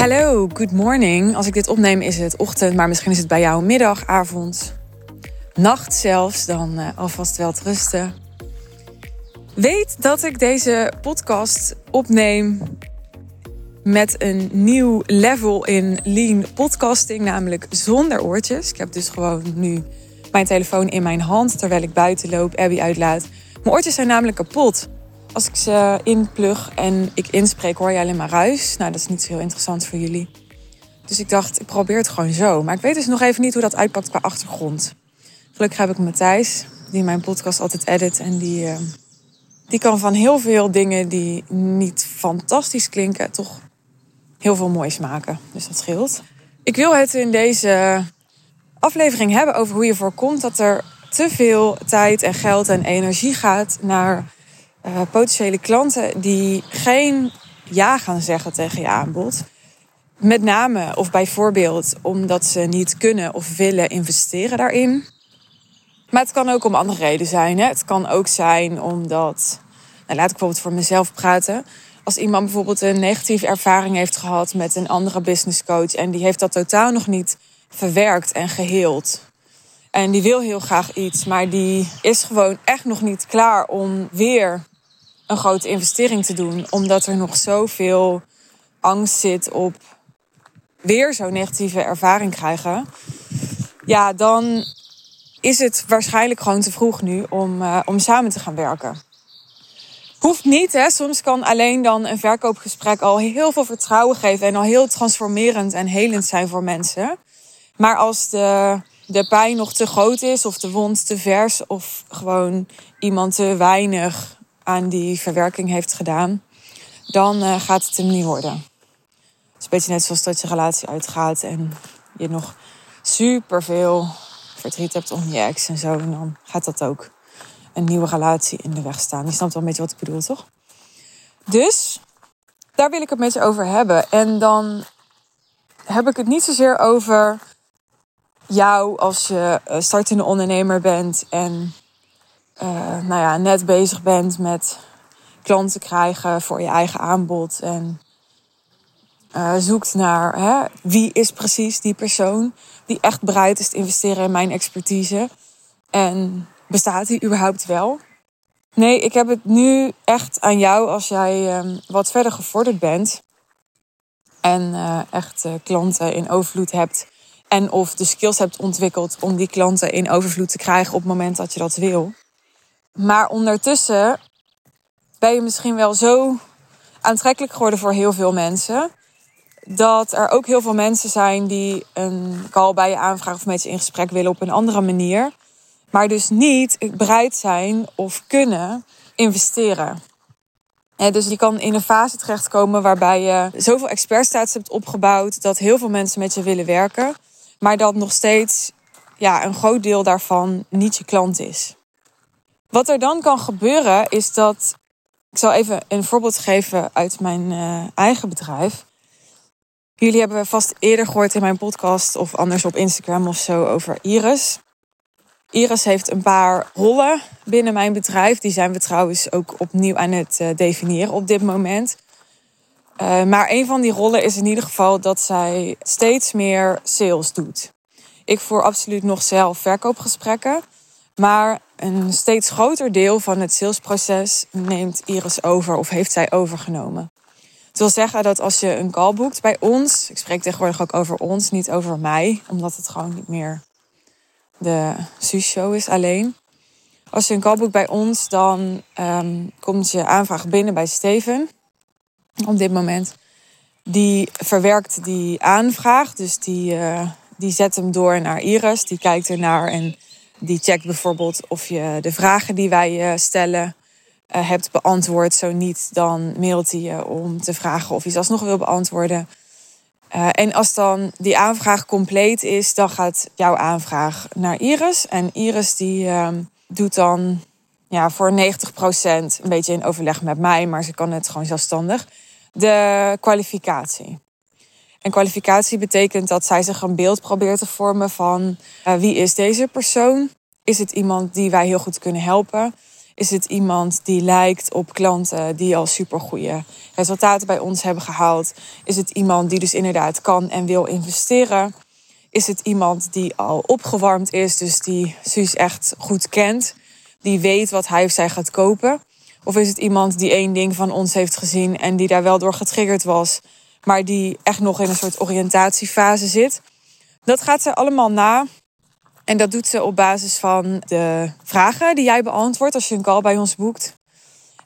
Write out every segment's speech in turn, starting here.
Hallo, good morning. Als ik dit opneem is het ochtend, maar misschien is het bij jou middag, avond, nacht zelfs. Dan uh, alvast wel te rusten. Weet dat ik deze podcast opneem met een nieuw level in lean podcasting, namelijk zonder oortjes. Ik heb dus gewoon nu mijn telefoon in mijn hand terwijl ik buiten loop, Abby uitlaat. Mijn oortjes zijn namelijk kapot. Als ik ze inplug en ik inspreek, hoor je alleen maar ruis. Nou, dat is niet zo heel interessant voor jullie. Dus ik dacht, ik probeer het gewoon zo. Maar ik weet dus nog even niet hoe dat uitpakt qua achtergrond. Gelukkig heb ik Matthijs, die mijn podcast altijd edit. En die, uh, die kan van heel veel dingen die niet fantastisch klinken, toch heel veel moois maken. Dus dat scheelt. Ik wil het in deze aflevering hebben over hoe je voorkomt dat er te veel tijd en geld en energie gaat naar uh, potentiële klanten die geen ja gaan zeggen tegen je aanbod. Met name of bijvoorbeeld omdat ze niet kunnen of willen investeren daarin. Maar het kan ook om andere redenen zijn. Hè? Het kan ook zijn omdat, nou, laat ik bijvoorbeeld voor mezelf praten. Als iemand bijvoorbeeld een negatieve ervaring heeft gehad met een andere business coach en die heeft dat totaal nog niet verwerkt en geheeld. En die wil heel graag iets, maar die is gewoon echt nog niet klaar om weer een grote investering te doen. Omdat er nog zoveel angst zit op weer zo'n negatieve ervaring krijgen. Ja, dan is het waarschijnlijk gewoon te vroeg nu om, uh, om samen te gaan werken. Hoeft niet, hè. Soms kan alleen dan een verkoopgesprek al heel veel vertrouwen geven en al heel transformerend en helend zijn voor mensen. Maar als de, de pijn nog te groot is, of de wond te vers, of gewoon iemand te weinig aan die verwerking heeft gedaan, dan uh, gaat het hem niet worden. Het is een beetje net zoals dat je relatie uitgaat en je nog super veel verdriet hebt om je ex en zo. En dan gaat dat ook een nieuwe relatie in de weg staan. Je snapt wel een beetje wat ik bedoel, toch? Dus daar wil ik het met je over hebben. En dan heb ik het niet zozeer over jou als je eh, startende ondernemer bent en nou ja, net bezig bent met klanten krijgen voor je eigen aanbod en uh, zoekt naar hè, wie is precies die persoon die echt bereid is te investeren in mijn expertise en bestaat die überhaupt wel? Nee, ik heb het nu echt aan jou als jij um, wat verder gevorderd bent en uh, echt klanten in overvloed hebt en of de skills hebt ontwikkeld om die klanten in overvloed te krijgen op het moment dat je dat wil. Maar ondertussen ben je misschien wel zo aantrekkelijk geworden voor heel veel mensen. Dat er ook heel veel mensen zijn die een call bij je aanvragen of met je in gesprek willen op een andere manier. Maar dus niet bereid zijn of kunnen investeren. En dus je kan in een fase terechtkomen waarbij je zoveel expertstatus hebt opgebouwd dat heel veel mensen met je willen werken. Maar dat nog steeds ja, een groot deel daarvan niet je klant is. Wat er dan kan gebeuren is dat. Ik zal even een voorbeeld geven uit mijn uh, eigen bedrijf. Jullie hebben vast eerder gehoord in mijn podcast of anders op Instagram of zo over Iris. Iris heeft een paar rollen binnen mijn bedrijf. Die zijn we trouwens ook opnieuw aan het uh, definiëren op dit moment. Uh, maar een van die rollen is in ieder geval dat zij steeds meer sales doet. Ik voer absoluut nog zelf verkoopgesprekken. Maar een steeds groter deel van het salesproces neemt Iris over of heeft zij overgenomen. Het wil zeggen dat als je een call boekt bij ons, ik spreek tegenwoordig ook over ons, niet over mij, omdat het gewoon niet meer de Suus-show is alleen. Als je een call boekt bij ons, dan um, komt je aanvraag binnen bij Steven op dit moment. Die verwerkt die aanvraag, dus die, uh, die zet hem door naar Iris, die kijkt ernaar en die checkt bijvoorbeeld of je de vragen die wij stellen uh, hebt beantwoord. Zo niet, dan mailt hij je om te vragen of je ze alsnog wil beantwoorden. Uh, en als dan die aanvraag compleet is, dan gaat jouw aanvraag naar Iris. En Iris die uh, doet dan ja, voor 90% een beetje in overleg met mij, maar ze kan het gewoon zelfstandig. De kwalificatie. En kwalificatie betekent dat zij zich een beeld probeert te vormen van uh, wie is deze persoon? Is het iemand die wij heel goed kunnen helpen? Is het iemand die lijkt op klanten die al super goede resultaten bij ons hebben gehaald? Is het iemand die dus inderdaad kan en wil investeren? Is het iemand die al opgewarmd is, dus die Suus echt goed kent, die weet wat hij of zij gaat kopen? Of is het iemand die één ding van ons heeft gezien en die daar wel door getriggerd was, maar die echt nog in een soort oriëntatiefase zit? Dat gaat ze allemaal na. En dat doet ze op basis van de vragen die jij beantwoordt als je een call bij ons boekt.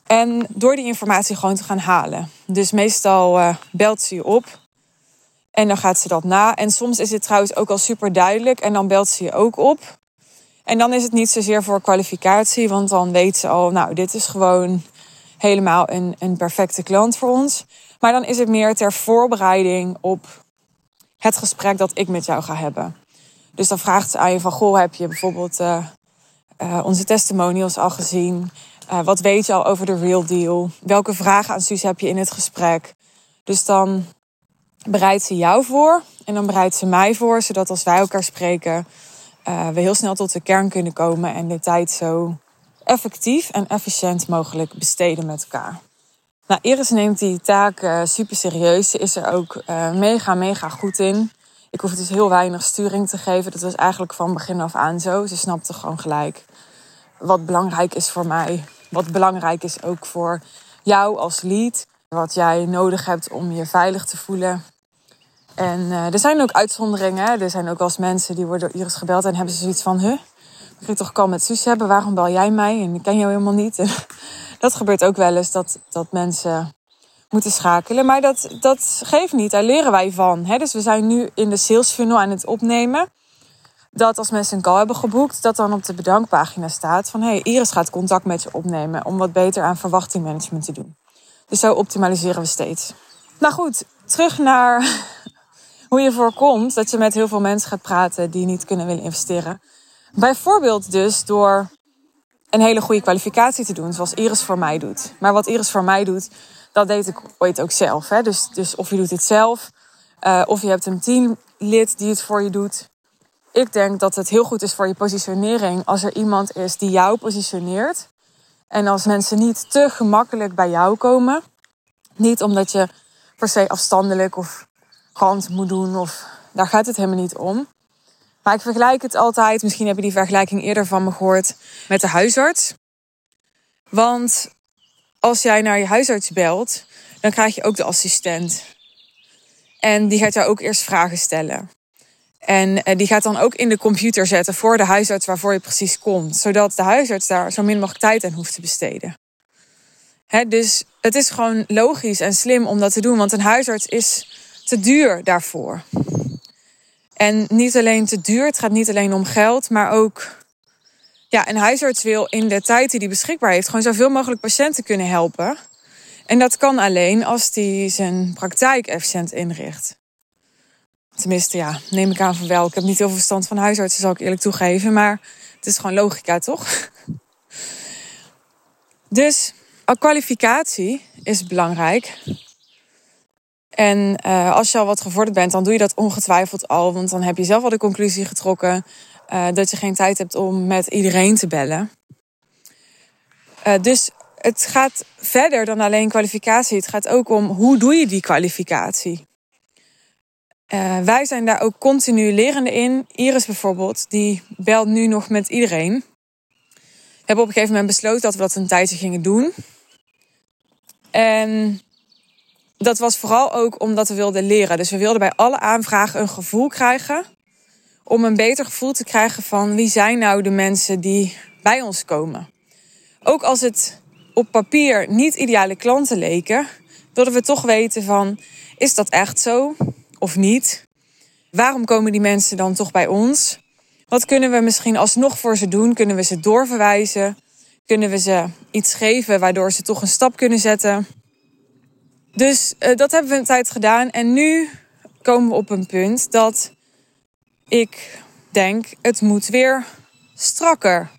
En door die informatie gewoon te gaan halen. Dus meestal uh, belt ze je op. En dan gaat ze dat na. En soms is het trouwens ook al super duidelijk. En dan belt ze je ook op. En dan is het niet zozeer voor kwalificatie. Want dan weet ze al, nou, dit is gewoon helemaal een, een perfecte klant voor ons. Maar dan is het meer ter voorbereiding op het gesprek dat ik met jou ga hebben. Dus dan vraagt ze aan je van, goh, heb je bijvoorbeeld uh, uh, onze testimonials al gezien? Uh, wat weet je al over de real deal? Welke vragen aan Suus heb je in het gesprek? Dus dan bereidt ze jou voor en dan bereidt ze mij voor, zodat als wij elkaar spreken, we heel snel tot de kern kunnen komen en de tijd zo effectief en efficiënt mogelijk besteden met elkaar. Nou, Iris neemt die taak uh, super serieus. Ze is er ook uh, mega, mega goed in. Ik hoef dus heel weinig sturing te geven. Dat was eigenlijk van begin af aan zo. Ze snapte gewoon gelijk wat belangrijk is voor mij. Wat belangrijk is ook voor jou als lead. Wat jij nodig hebt om je veilig te voelen. En uh, er zijn ook uitzonderingen. Er zijn ook als mensen die worden door Iris gebeld en hebben ze zoiets van... Huh, ik toch kan met Suus hebben? Waarom bel jij mij? En ik ken jou helemaal niet. dat gebeurt ook wel eens dat, dat mensen moeten schakelen. Maar dat, dat geeft niet, daar leren wij van. Hè? Dus we zijn nu in de sales funnel aan het opnemen. Dat als mensen een call hebben geboekt, dat dan op de bedankpagina staat van hey, Iris gaat contact met je opnemen om wat beter aan verwachtingmanagement te doen. Dus zo optimaliseren we steeds. Nou goed, terug naar hoe je voorkomt dat je met heel veel mensen gaat praten die niet kunnen willen investeren. Bijvoorbeeld dus door een hele goede kwalificatie te doen, zoals Iris voor mij doet. Maar wat Iris voor mij doet, dat deed ik ooit ook zelf. Hè? Dus, dus of je doet het zelf, uh, of je hebt een teamlid die het voor je doet. Ik denk dat het heel goed is voor je positionering als er iemand is die jou positioneert. En als mensen niet te gemakkelijk bij jou komen. Niet omdat je per se afstandelijk of kant moet doen, of daar gaat het helemaal niet om. Maar ik vergelijk het altijd, misschien heb je die vergelijking eerder van me gehoord, met de huisarts. Want als jij naar je huisarts belt, dan krijg je ook de assistent. En die gaat jou ook eerst vragen stellen. En eh, die gaat dan ook in de computer zetten voor de huisarts waarvoor je precies komt. Zodat de huisarts daar zo min mogelijk tijd aan hoeft te besteden. Dus het is gewoon logisch en slim om dat te doen. Want een huisarts is te duur daarvoor. En niet alleen te duur, het gaat niet alleen om geld, maar ook ja, een huisarts wil in de tijd die hij beschikbaar heeft gewoon zoveel mogelijk patiënten kunnen helpen. En dat kan alleen als hij zijn praktijk efficiënt inricht. Tenminste, ja, neem ik aan van wel. Ik heb niet heel veel verstand van huisartsen, zal ik eerlijk toegeven. Maar het is gewoon logica, toch? Dus kwalificatie is belangrijk. En uh, als je al wat gevorderd bent, dan doe je dat ongetwijfeld al. Want dan heb je zelf al de conclusie getrokken uh, dat je geen tijd hebt om met iedereen te bellen. Uh, dus het gaat verder dan alleen kwalificatie. Het gaat ook om hoe doe je die kwalificatie. wij zijn daar ook continu lerende in. Iris bijvoorbeeld, die belt nu nog met iedereen. We hebben op een gegeven moment besloten dat we dat een tijdje gingen doen. En dat was vooral ook omdat we wilden leren. Dus we wilden bij alle aanvragen een gevoel krijgen. Om een beter gevoel te krijgen van wie zijn nou de mensen die bij ons komen. Ook als het op papier niet ideale klanten leken, wilden we toch weten van is dat echt zo of niet? Waarom komen die mensen dan toch bij ons? Wat kunnen we misschien alsnog voor ze doen? Kunnen we ze doorverwijzen? Kunnen we ze iets geven waardoor ze toch een stap kunnen zetten? Dus uh, dat hebben we een tijd gedaan. En nu komen we op een punt dat ik denk, het moet weer strakker.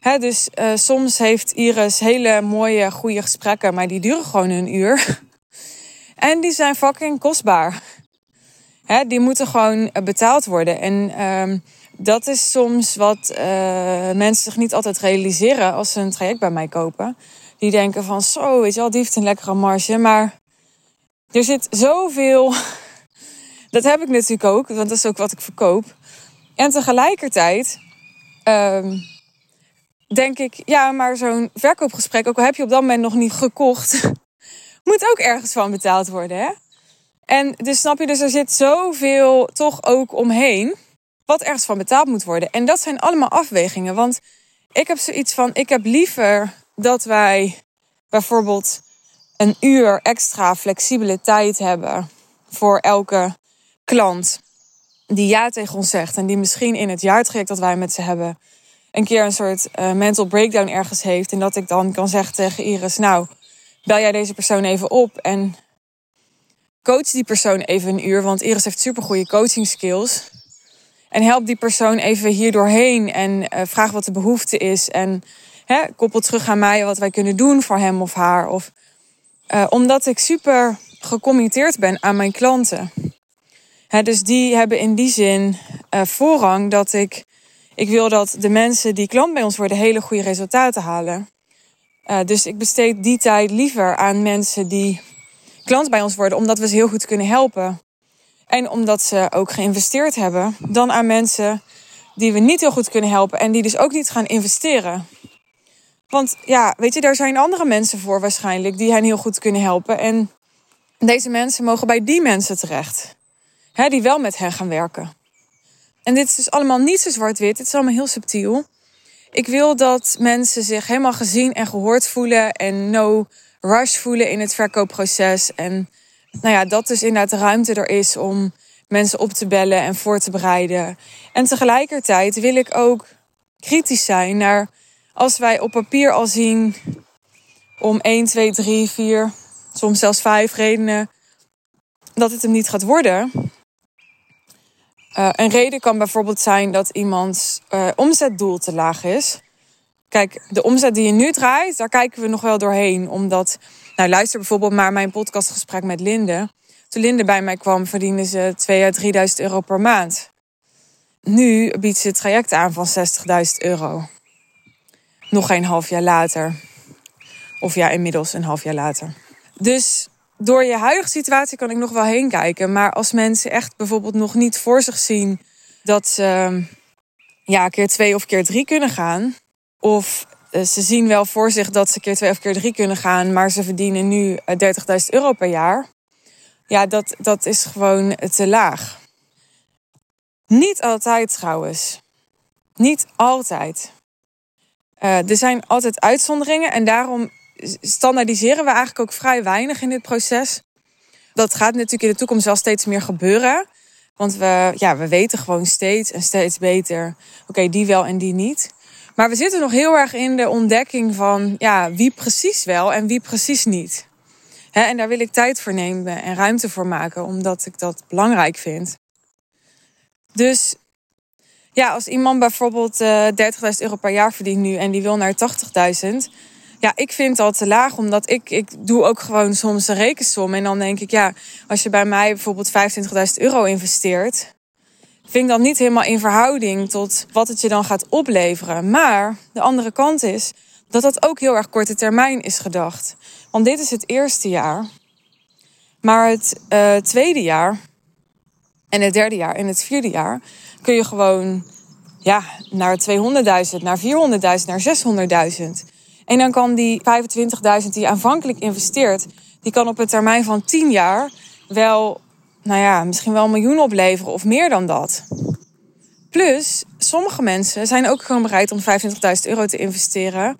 Hè, dus uh, soms heeft Iris hele mooie, goede gesprekken, maar die duren gewoon een uur. en die zijn fucking kostbaar. Hè, die moeten gewoon betaald worden. En uh, dat is soms wat mensen zich niet altijd realiseren als ze een traject bij mij kopen. Die denken van zo, weet je wel, die heeft een lekkere marge. Maar er zit zoveel. Dat heb ik natuurlijk ook, want dat is ook wat ik verkoop. En tegelijkertijd um, denk ik, ja, maar zo'n verkoopgesprek, ook al heb je op dat moment nog niet gekocht, moet ook ergens van betaald worden, hè? En dus snap je, dus er zit zoveel toch ook omheen, wat ergens van betaald moet worden. En dat zijn allemaal afwegingen, want ik heb zoiets van, ik heb liever dat wij bijvoorbeeld een uur extra flexibele tijd hebben voor elke klant die ja tegen ons zegt en die misschien in het jaartraject dat wij met ze hebben een keer een soort uh, mental breakdown ergens heeft en dat ik dan kan zeggen tegen Iris, nou, bel jij deze persoon even op en coach die persoon even een uur, want Iris heeft super goede coaching skills. En help die persoon even hier doorheen en uh, vraag wat de behoefte is en hè, koppel terug aan mij wat wij kunnen doen voor hem of haar. Of, uh, omdat ik super gecommitteerd ben aan mijn klanten. Hè, dus die hebben in die zin uh, voorrang dat ik, ik wil dat de mensen die klant bij ons worden hele goede resultaten halen. Uh, dus ik besteed die tijd liever aan mensen die klant bij ons worden, omdat we ze heel goed kunnen helpen. En omdat ze ook geïnvesteerd hebben, dan aan mensen die we niet heel goed kunnen helpen en die dus ook niet gaan investeren. Want ja, weet je, daar zijn andere mensen voor waarschijnlijk die hen heel goed kunnen helpen. En deze mensen mogen bij die mensen terecht. Hè, die wel met hen gaan werken. En dit is dus allemaal niet zo zwart-wit. Het is allemaal heel subtiel. Ik wil dat mensen zich helemaal gezien en gehoord voelen. En no rush voelen in het verkoopproces. En nou ja, dat dus inderdaad de ruimte er is om mensen op te bellen en voor te bereiden. En tegelijkertijd wil ik ook kritisch zijn naar als wij op papier al zien om 1, 2, 3, 4, soms zelfs 5 redenen dat het hem niet gaat worden. Uh, een reden kan bijvoorbeeld zijn dat iemands uh, omzetdoel te laag is. Kijk, de omzet die je nu draait, daar kijken we nog wel doorheen. Omdat, nou luister bijvoorbeeld maar mijn podcastgesprek met Linde. Toen Linde bij mij kwam, verdiende ze 2 à 3000 euro per maand. Nu biedt ze het traject aan van 60.000 euro nog geen half jaar later. Of ja, inmiddels een half jaar later. Dus door je huidige situatie kan ik nog wel heen kijken. Maar als mensen echt bijvoorbeeld nog niet voor zich zien dat ze ja, keer twee of keer drie kunnen gaan. Of eh, ze zien wel voor zich dat ze keer twee of keer drie kunnen gaan, maar ze verdienen nu 30.000 eh, euro per jaar. Ja, dat, dat is gewoon te laag. Niet altijd trouwens. Niet altijd. Uh, er zijn altijd uitzonderingen en daarom standaardiseren we eigenlijk ook vrij weinig in dit proces. Dat gaat natuurlijk in de toekomst wel steeds meer gebeuren. Want we, ja, we weten gewoon steeds en steeds beter, oké, die wel en die niet. Maar we zitten nog heel erg in de ontdekking van ja, wie precies wel en wie precies niet. En daar wil ik tijd voor nemen en ruimte voor maken, omdat ik dat belangrijk vind. Dus ja, als iemand bijvoorbeeld uh, eh, 30.000 euro per jaar verdient nu en die wil naar 80.000. Ja, ik vind dat te laag, omdat ik, ik doe ook gewoon soms een rekensom. En dan denk ik, ja, als je bij mij bijvoorbeeld 25.000 euro investeert, vind ik dat niet helemaal in verhouding tot wat het je dan gaat opleveren. Maar de andere kant is dat dat ook heel erg korte termijn is gedacht. Want dit is het eerste jaar. Maar het uh, tweede jaar en het derde jaar en het vierde jaar kun je gewoon ja, naar 200.000, naar 400.000, naar 600.000. En dan kan die 25.000 die je aanvankelijk investeert, die kan op een termijn van 10 jaar wel, nou ja, misschien wel een miljoen opleveren of meer dan dat. Plus, sommige mensen zijn ook gewoon bereid om 25.000 euro te investeren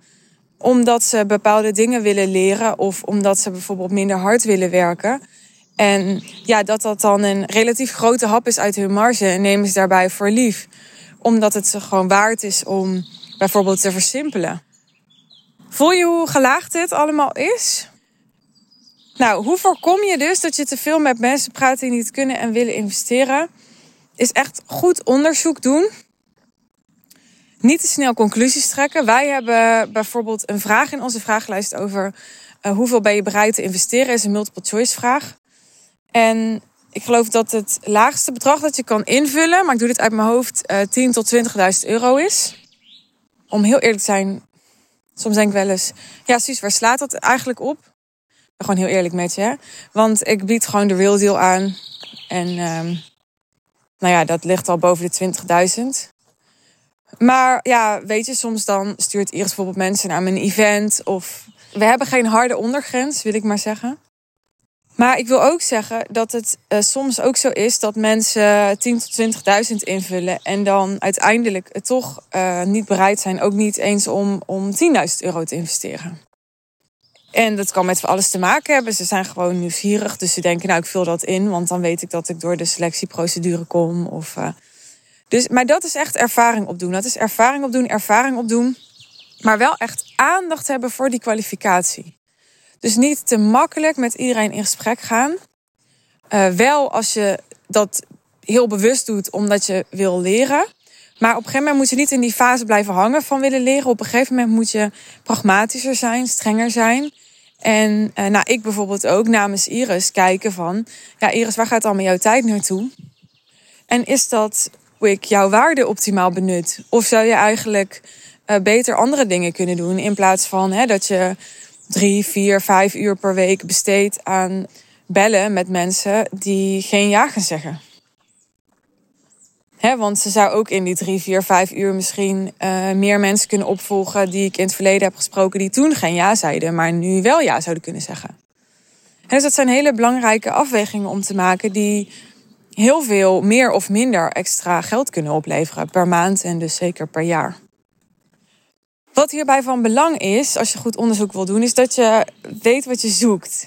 omdat ze bepaalde dingen willen leren of omdat ze bijvoorbeeld minder hard willen werken. En ja, dat dat dan een relatief grote hap is uit hun marge, nemen ze daarbij voor lief. Omdat het ze gewoon waard is om bijvoorbeeld te versimpelen. Voel je hoe gelaagd dit allemaal is? Nou, hoe voorkom je dus dat je te veel met mensen praat die niet kunnen en willen investeren? Is echt goed onderzoek doen. Niet te snel conclusies trekken. Wij hebben bijvoorbeeld een vraag in onze vragenlijst over uh, hoeveel ben je bereid te investeren? Is een multiple choice vraag. En ik geloof dat het laagste bedrag dat je kan invullen, maar ik doe dit uit mijn hoofd, uh, 10 tot 20.000 euro is. Om heel eerlijk te zijn, soms denk ik wel eens, ja, Suus, waar slaat dat eigenlijk op? Ik ben gewoon heel eerlijk met je, hè? want ik bied gewoon de real deal aan. En um, nou ja, dat ligt al boven de 20.000. Maar ja, weet je, soms dan stuurt Iris bijvoorbeeld mensen naar mijn event. Of we hebben geen harde ondergrens, wil ik maar zeggen. Maar ik wil ook zeggen dat het uh, soms ook zo is dat mensen 10.000 tot 20.000 invullen. En dan uiteindelijk toch uh, niet bereid zijn, ook niet eens om, om 10.000 euro te investeren. En dat kan met alles te maken hebben. Ze zijn gewoon nieuwsgierig. Dus ze denken, nou, ik vul dat in. Want dan weet ik dat ik door de selectieprocedure kom. Of, uh... dus, maar dat is echt ervaring opdoen. Dat is ervaring opdoen, ervaring opdoen. Maar wel echt aandacht hebben voor die kwalificatie. Dus niet te makkelijk met iedereen in gesprek gaan. Uh, wel als je dat heel bewust doet omdat je wil leren. Maar op een gegeven moment moet je niet in die fase blijven hangen van willen leren. Op een gegeven moment moet je pragmatischer zijn, strenger zijn. En uh, nou, ik bijvoorbeeld ook namens Iris kijken van... Ja, Iris, waar gaat met jouw tijd naartoe? En is dat hoe ik jouw waarde optimaal benut? Of zou je eigenlijk uh, beter andere dingen kunnen doen... in plaats van hè, dat je drie, vier, vijf uur per week besteedt aan bellen met mensen die geen ja gaan zeggen? He, want ze zou ook in die drie, vier, vijf uur misschien uh, meer mensen kunnen opvolgen die ik in het verleden heb gesproken, die toen geen ja zeiden, maar nu wel ja zouden kunnen zeggen. Dus dat zijn hele belangrijke afwegingen om te maken die heel veel meer of minder extra geld kunnen opleveren per maand en dus zeker per jaar. Wat hierbij van belang is, als je goed onderzoek wil doen, is dat je weet wat je zoekt.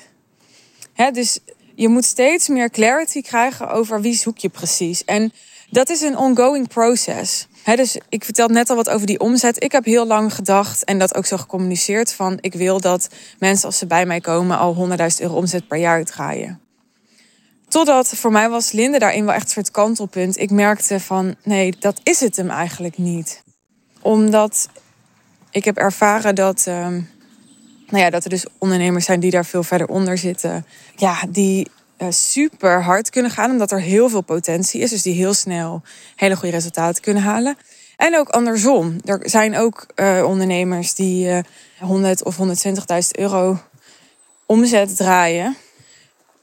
He, dus je moet steeds meer clarity krijgen over wie zoek je precies. En dat is een ongoing process. dus ik vertelde net al wat over die omzet. Ik heb heel lang gedacht en dat ook zo gecommuniceerd van ik wil dat mensen als ze bij mij komen al 100.000 euro omzet per jaar draaien. Totdat voor mij was Linde daarin wel echt een soort kantelpunt. Ik merkte van nee, dat is het hem eigenlijk niet. Omdat ik heb ervaren dat, um, nou ja, dat er dus ondernemers zijn die daar veel verder onder zitten. Ja, die uh, super hard kunnen gaan, omdat er heel veel potentie is. Dus die heel snel hele goede resultaten kunnen halen. En ook andersom. Er zijn ook uh, ondernemers die uh, 100 of 120.000 euro omzet draaien.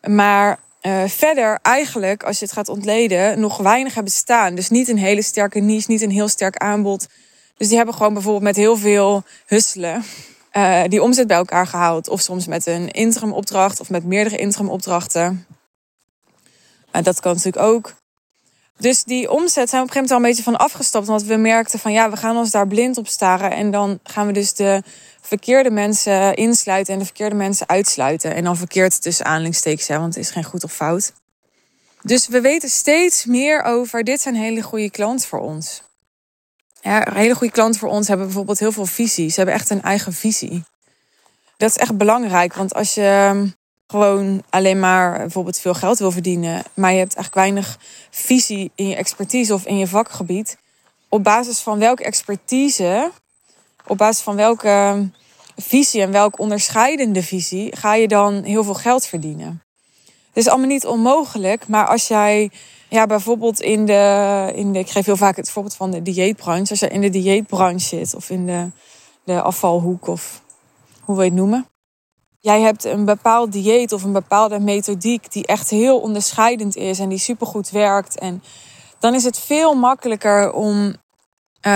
Maar verder eigenlijk, als je het gaat ontleden, nog weinig hebben staan. Dus niet een hele sterke niche, niet een heel sterk aanbod. Dus die hebben gewoon bijvoorbeeld met heel veel husselen uh, die omzet bij elkaar gehaald. Of soms met een interim opdracht of met meerdere interim opdrachten. Dat kan natuurlijk ook. Dus die omzet zijn we op een gegeven moment al een beetje van afgestapt. Want we merkten van ja, we gaan ons daar blind op staren. En dan gaan we dus de verkeerde mensen insluiten en de verkeerde mensen uitsluiten. En dan verkeerd tussen aanhalingstekens, want het is geen goed of fout. Dus we weten steeds meer over, dit zijn hele goede klanten voor ons. Ja, hele goede klanten voor ons hebben bijvoorbeeld heel veel visie. Ze hebben echt een eigen visie. Dat is echt belangrijk, want als je ehm, gewoon alleen maar bijvoorbeeld veel geld wil verdienen, maar je hebt eigenlijk weinig visie in je expertise of in je vakgebied, op basis van welke expertise, op basis van welke visie en welke onderscheidende visie ga je dan heel veel geld verdienen? Is allemaal niet onmogelijk, maar als jij ja, bijvoorbeeld in de, in de. Ik geef heel vaak het voorbeeld van de dieetbranche. Als je in de dieetbranche zit of in de, de afvalhoek of hoe wil je het noemen. Jij hebt een bepaald dieet of een bepaalde methodiek die echt heel onderscheidend is en die supergoed werkt. En dan is het veel makkelijker om uh,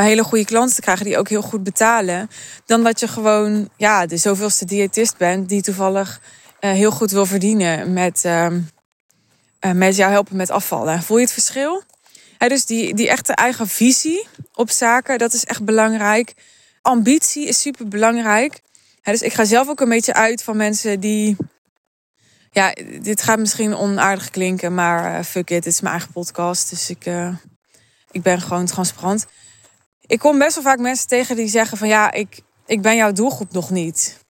hele goede klanten te krijgen die ook heel goed betalen. Dan dat je gewoon ja, de zoveelste diëtist bent die toevallig heel goed wil verdienen met. Uh, uh, met jou helpen met afvallen. Voel je het verschil? dus die, die echte eigen visie op zaken, dat is echt belangrijk. Ambitie is super belangrijk. dus ik ga zelf ook een beetje uit van mensen die. Ja, dit gaat misschien onaardig klinken, maar uh, fuck it, het is mijn eigen podcast. Dus ik, ik ben gewoon transparant. Ik kom best wel vaak mensen tegen die zeggen van ja, ik, ik ben jouw doelgroep nog niet.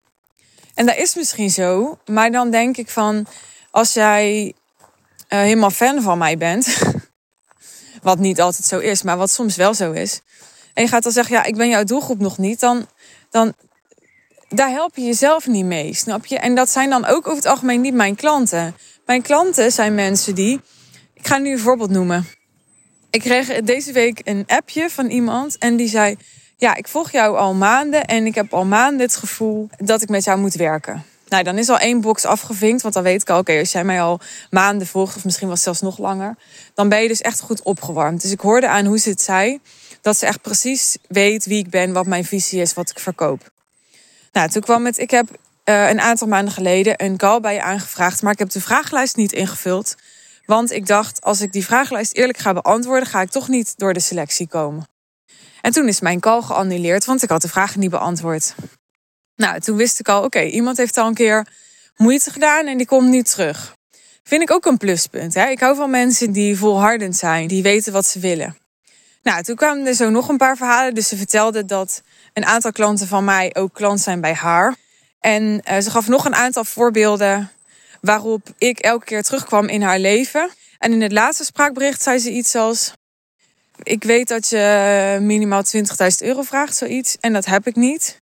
En dat is misschien zo, maar dan denk ik van als jij uh, helemaal fan van mij bent. wat niet altijd zo is, maar wat soms wel zo is. En je gaat dan zeggen, ja, ik ben jouw doelgroep nog niet. Dan, dan daar help je jezelf niet mee, snap je? En dat zijn dan ook over het algemeen niet mijn klanten. Mijn klanten zijn mensen die. Ik ga nu een voorbeeld noemen. Ik kreeg deze week een appje van iemand en die zei: Ja, ik volg jou al maanden en ik heb al maanden het gevoel dat ik met jou moet werken. Nou, dan is al één box afgevinkt, want dan weet ik al, oké, als jij mij al maanden volgt, of misschien was zelfs nog langer, dan ben je dus echt goed opgewarmd. Dus ik hoorde aan hoe ze het zei, dat ze echt precies weet wie ik ben, wat mijn visie is, wat ik verkoop. Nou, toen kwam het, ik heb uh, een aantal maanden geleden een call bij je aangevraagd, maar ik heb de vragenlijst niet ingevuld. Want ik dacht, als ik die vragenlijst eerlijk ga beantwoorden, ga ik toch niet door de selectie komen. En toen is mijn call geannuleerd, want ik had de vragen niet beantwoord. Nou, toen wist ik al, oké, iemand heeft al een keer moeite gedaan en die komt nu terug. Vind ik ook een pluspunt. Hè? Ik hou van mensen die volhardend zijn, die weten wat ze willen. Nou, toen kwamen er zo nog een paar verhalen. Dus ze vertelde dat een aantal klanten van mij ook klant zijn bij haar. En uh, ze gaf nog een aantal voorbeelden waarop ik elke keer terugkwam in haar leven. En in het laatste spraakbericht zei ze iets als: Ik weet dat je minimaal 20.000 euro vraagt, zoiets. En dat heb ik niet.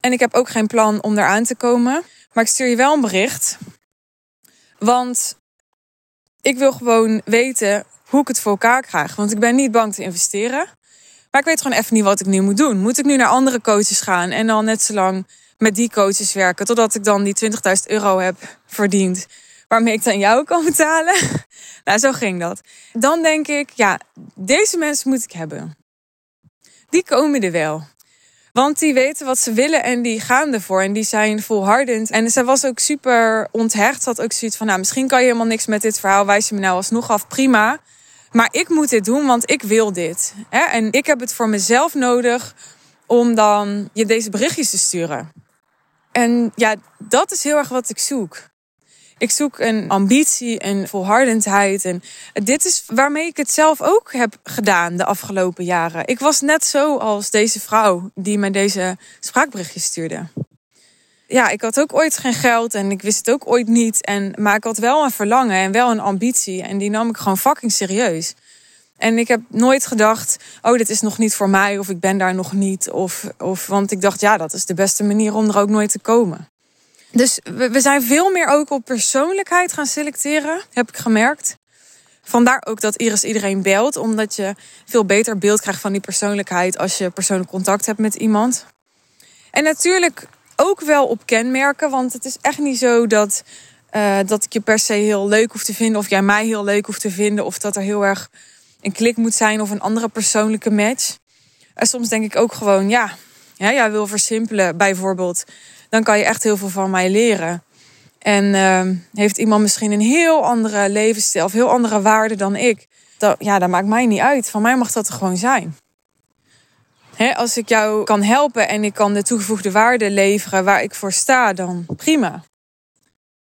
En ik heb ook geen plan om eraan te komen. Maar ik stuur je wel een bericht. Want ik wil gewoon weten hoe ik het voor elkaar krijg. Want ik ben niet bang te investeren. Maar ik weet gewoon even niet wat ik nu moet doen. Moet ik nu naar andere coaches gaan en dan net zo lang met die coaches werken. Totdat ik dan die 20.000 euro heb verdiend. Waarmee ik dan jou kan betalen. nou, zo ging dat. Dan denk ik, ja, deze mensen moet ik hebben. Die komen er wel. Want die weten wat ze willen en die gaan ervoor. En die zijn volhardend. En zij was ook super onthecht. Ze had ook zoiets van, nou, misschien kan je helemaal niks met dit verhaal. Wijs je me nou alsnog af, prima. Maar ik moet dit doen, want ik wil dit. En ik heb het voor mezelf nodig om dan je deze berichtjes te sturen. En ja, dat is heel erg wat ik zoek. Ik zoek een ambitie en volhardendheid. En dit is waarmee ik het zelf ook heb gedaan de afgelopen jaren. Ik was net zo als deze vrouw die mij deze spraakberichtjes stuurde. Ja, ik had ook ooit geen geld en ik wist het ook ooit niet. En, maar ik had wel een verlangen en wel een ambitie. En die nam ik gewoon fucking serieus. En ik heb nooit gedacht, oh, dit is nog niet voor mij of ik ben daar nog niet. Of, of, want ik dacht, ja, dat is de beste manier om er ook nooit te komen. Dus we, zijn veel meer ook op persoonlijkheid gaan selecteren, heb ik gemerkt. Vandaar ook dat Iris iedereen belt, omdat je veel beter beeld krijgt van die persoonlijkheid als je persoonlijk contact hebt met iemand. En natuurlijk ook wel op kenmerken, want het is echt niet zo dat, uh, dat ik je per se heel leuk hoef te vinden, of jij mij heel leuk hoeft te vinden, of dat er heel erg een klik moet zijn of een andere persoonlijke match. En soms denk ik ook gewoon, ja, ja jij wil versimpelen bijvoorbeeld. Dan kan je echt heel veel van mij leren. En uh, heeft iemand misschien een heel andere levensstijl of heel andere waarden dan ik. Dat, ja, dat maakt mij niet uit. Van mij mag dat er gewoon zijn. als ik jou kan helpen en ik kan de toegevoegde waarde leveren waar ik voor sta, dan prima.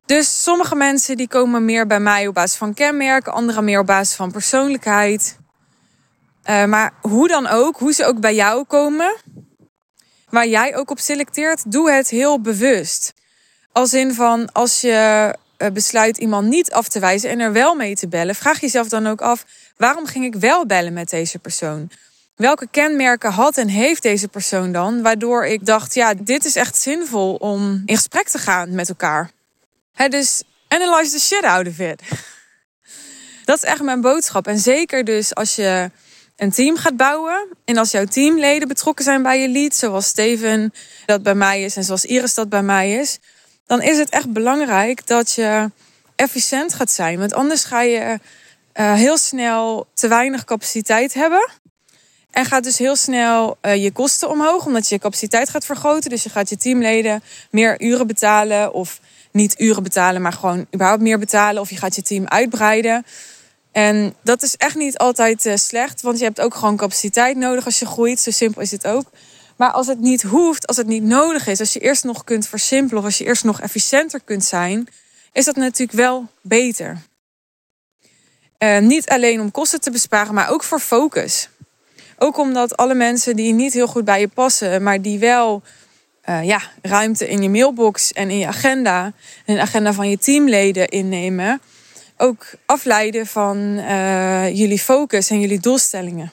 Dus sommige mensen die komen meer bij mij op basis van kenmerken, andere meer op basis van persoonlijkheid. Uh, maar hoe dan ook, hoe ze ook bij jou komen, waar jij ook op selecteert, doe het heel bewust. Als in van als je eh, besluit iemand niet af te wijzen en er wel mee te bellen, vraag jezelf dan ook af: waarom ging ik wel bellen met deze persoon? Welke kenmerken had en heeft deze persoon dan, waardoor ik dacht: ja, dit is echt zinvol om in gesprek te gaan met elkaar? He, dus analyze the shit out of it. Dat is echt mijn boodschap. En zeker dus als je een team gaat bouwen. En als jouw teamleden betrokken zijn bij je lead, zoals Steven dat bij mij is en zoals Iris dat bij mij is. Dan is het echt belangrijk dat je efficiënt gaat zijn. Want anders ga je uh, heel snel te weinig capaciteit hebben. En gaat dus heel snel uh, je kosten omhoog, omdat je je capaciteit gaat vergroten. Dus je gaat je teamleden meer uren betalen of niet uren betalen, maar gewoon überhaupt meer betalen. Of je gaat je team uitbreiden. En dat is echt niet altijd uh, slecht, want je hebt ook gewoon capaciteit nodig als je groeit. Zo simpel is het ook. Maar als het niet hoeft, als het niet nodig is, als je eerst nog kunt versimpelen of als je eerst nog efficiënter kunt zijn, is dat natuurlijk wel beter. Uh, niet alleen om kosten te besparen, maar ook voor focus. Ook omdat alle mensen die niet heel goed bij je passen, maar die wel uh, ja, ruimte in je mailbox en in je agenda en de agenda van je teamleden innemen, ook afleiden van uh, jullie focus en jullie doelstellingen.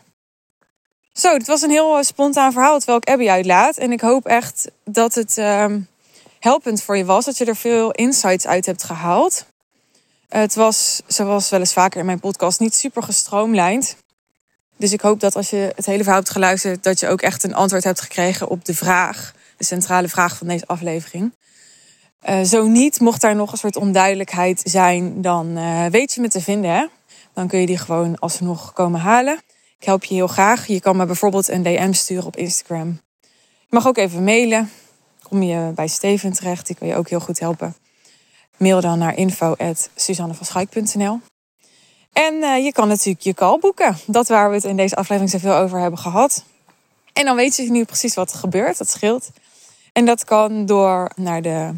Zo, dit was een heel eh, spontaan verhaal terwijl ik Abby uitlaat. En ik hoop echt dat het uh, helpend voor je was, dat je er veel insights uit hebt gehaald. Het was, zoals wel eens vaker in mijn podcast, niet super gestroomlijnd. Dus ik hoop dat als je het hele verhaal hebt geluisterd, dat je ook echt een antwoord hebt gekregen op de vraag, de centrale vraag van deze aflevering. Uh, zo niet, mocht daar nog een soort onduidelijkheid zijn, dan uh, weet je me te vinden. Hè? Dan kun je die gewoon alsnog komen halen. Ik help je heel graag. Je kan me bijvoorbeeld een DM sturen op Instagram. Je mag ook even mailen. Kom je bij Steven terecht, die kan je ook heel goed helpen. Mail dan naar info.suzannevanschaik.nl En uh, je kan natuurlijk je call boeken. Dat waar we het in deze aflevering zoveel over hebben gehad. En dan weet je nu precies wat er gebeurt. Dat scheelt. En dat kan door naar de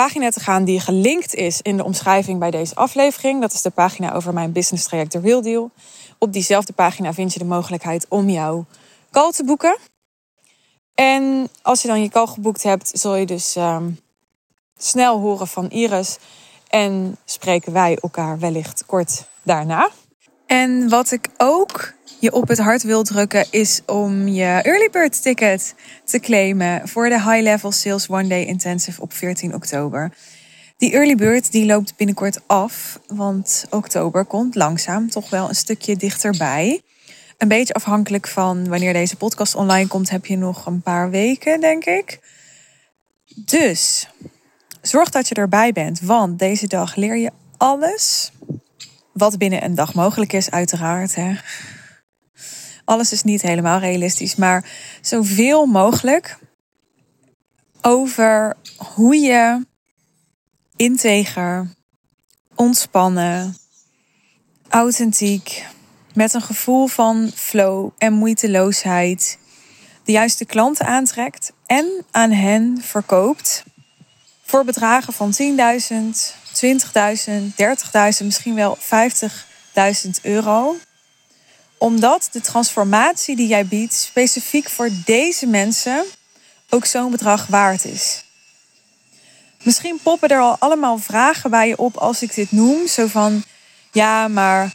pagina te gaan die gelinkt is in de omschrijving bij deze aflevering. Dat is de pagina over mijn business traject The Real Deal. Op diezelfde pagina vind je de mogelijkheid om jouw call te boeken. En als je dan je call geboekt hebt, zul je dus um, snel horen van Iris. En spreken wij elkaar wellicht kort daarna. En wat ik ook je op het hart wil drukken, is om je early bird ticket te claimen voor de High Level Sales One Day Intensive op 14 oktober. Die early bird die loopt binnenkort af, want oktober komt langzaam toch wel een stukje dichterbij. Een beetje afhankelijk van wanneer deze podcast online komt, heb je nog een paar weken, denk ik. Dus zorg dat je erbij bent, want deze dag leer je alles wat binnen een dag mogelijk is, uiteraard. Hè. Alles is niet helemaal realistisch, maar zoveel mogelijk over hoe je integer, ontspannen, authentiek, met een gevoel van flow en moeiteloosheid de juiste klanten aantrekt en aan hen verkoopt voor bedragen van 10.000, 20.000, 30.000, misschien wel 50.000 euro. Omdat de transformatie die jij biedt specifiek voor deze mensen ook zo'n bedrag waard is. Misschien poppen er al allemaal vragen bij je op als ik dit noem. Zo van, ja, maar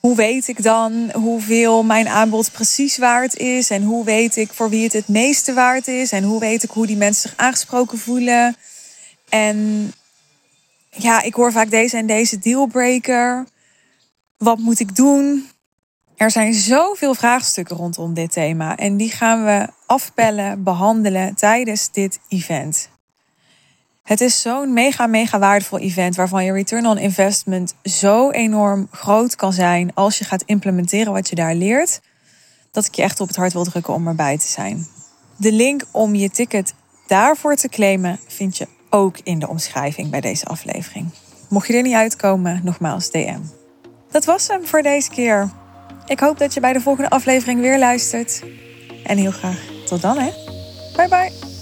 hoe weet ik dan hoeveel mijn aanbod precies waard is? En hoe weet ik voor wie het het meeste waard is? En hoe weet ik hoe die mensen zich aangesproken voelen? En ja, ik hoor vaak deze en deze dealbreaker. Wat moet ik doen? Er zijn zoveel vraagstukken rondom dit thema en die gaan we afpellen, behandelen tijdens dit event. Het is zo'n mega, mega waardevol event waarvan je return on investment zo enorm groot kan zijn als je gaat implementeren wat je daar leert, dat ik je echt op het hart wil drukken om erbij te zijn. De link om je ticket daarvoor te claimen vind je ook in de omschrijving bij deze aflevering. Mocht je er niet uitkomen, nogmaals DM. Dat was hem voor deze keer. Ik hoop dat je bij de volgende aflevering weer luistert. En heel graag tot dan hè. Bye bye.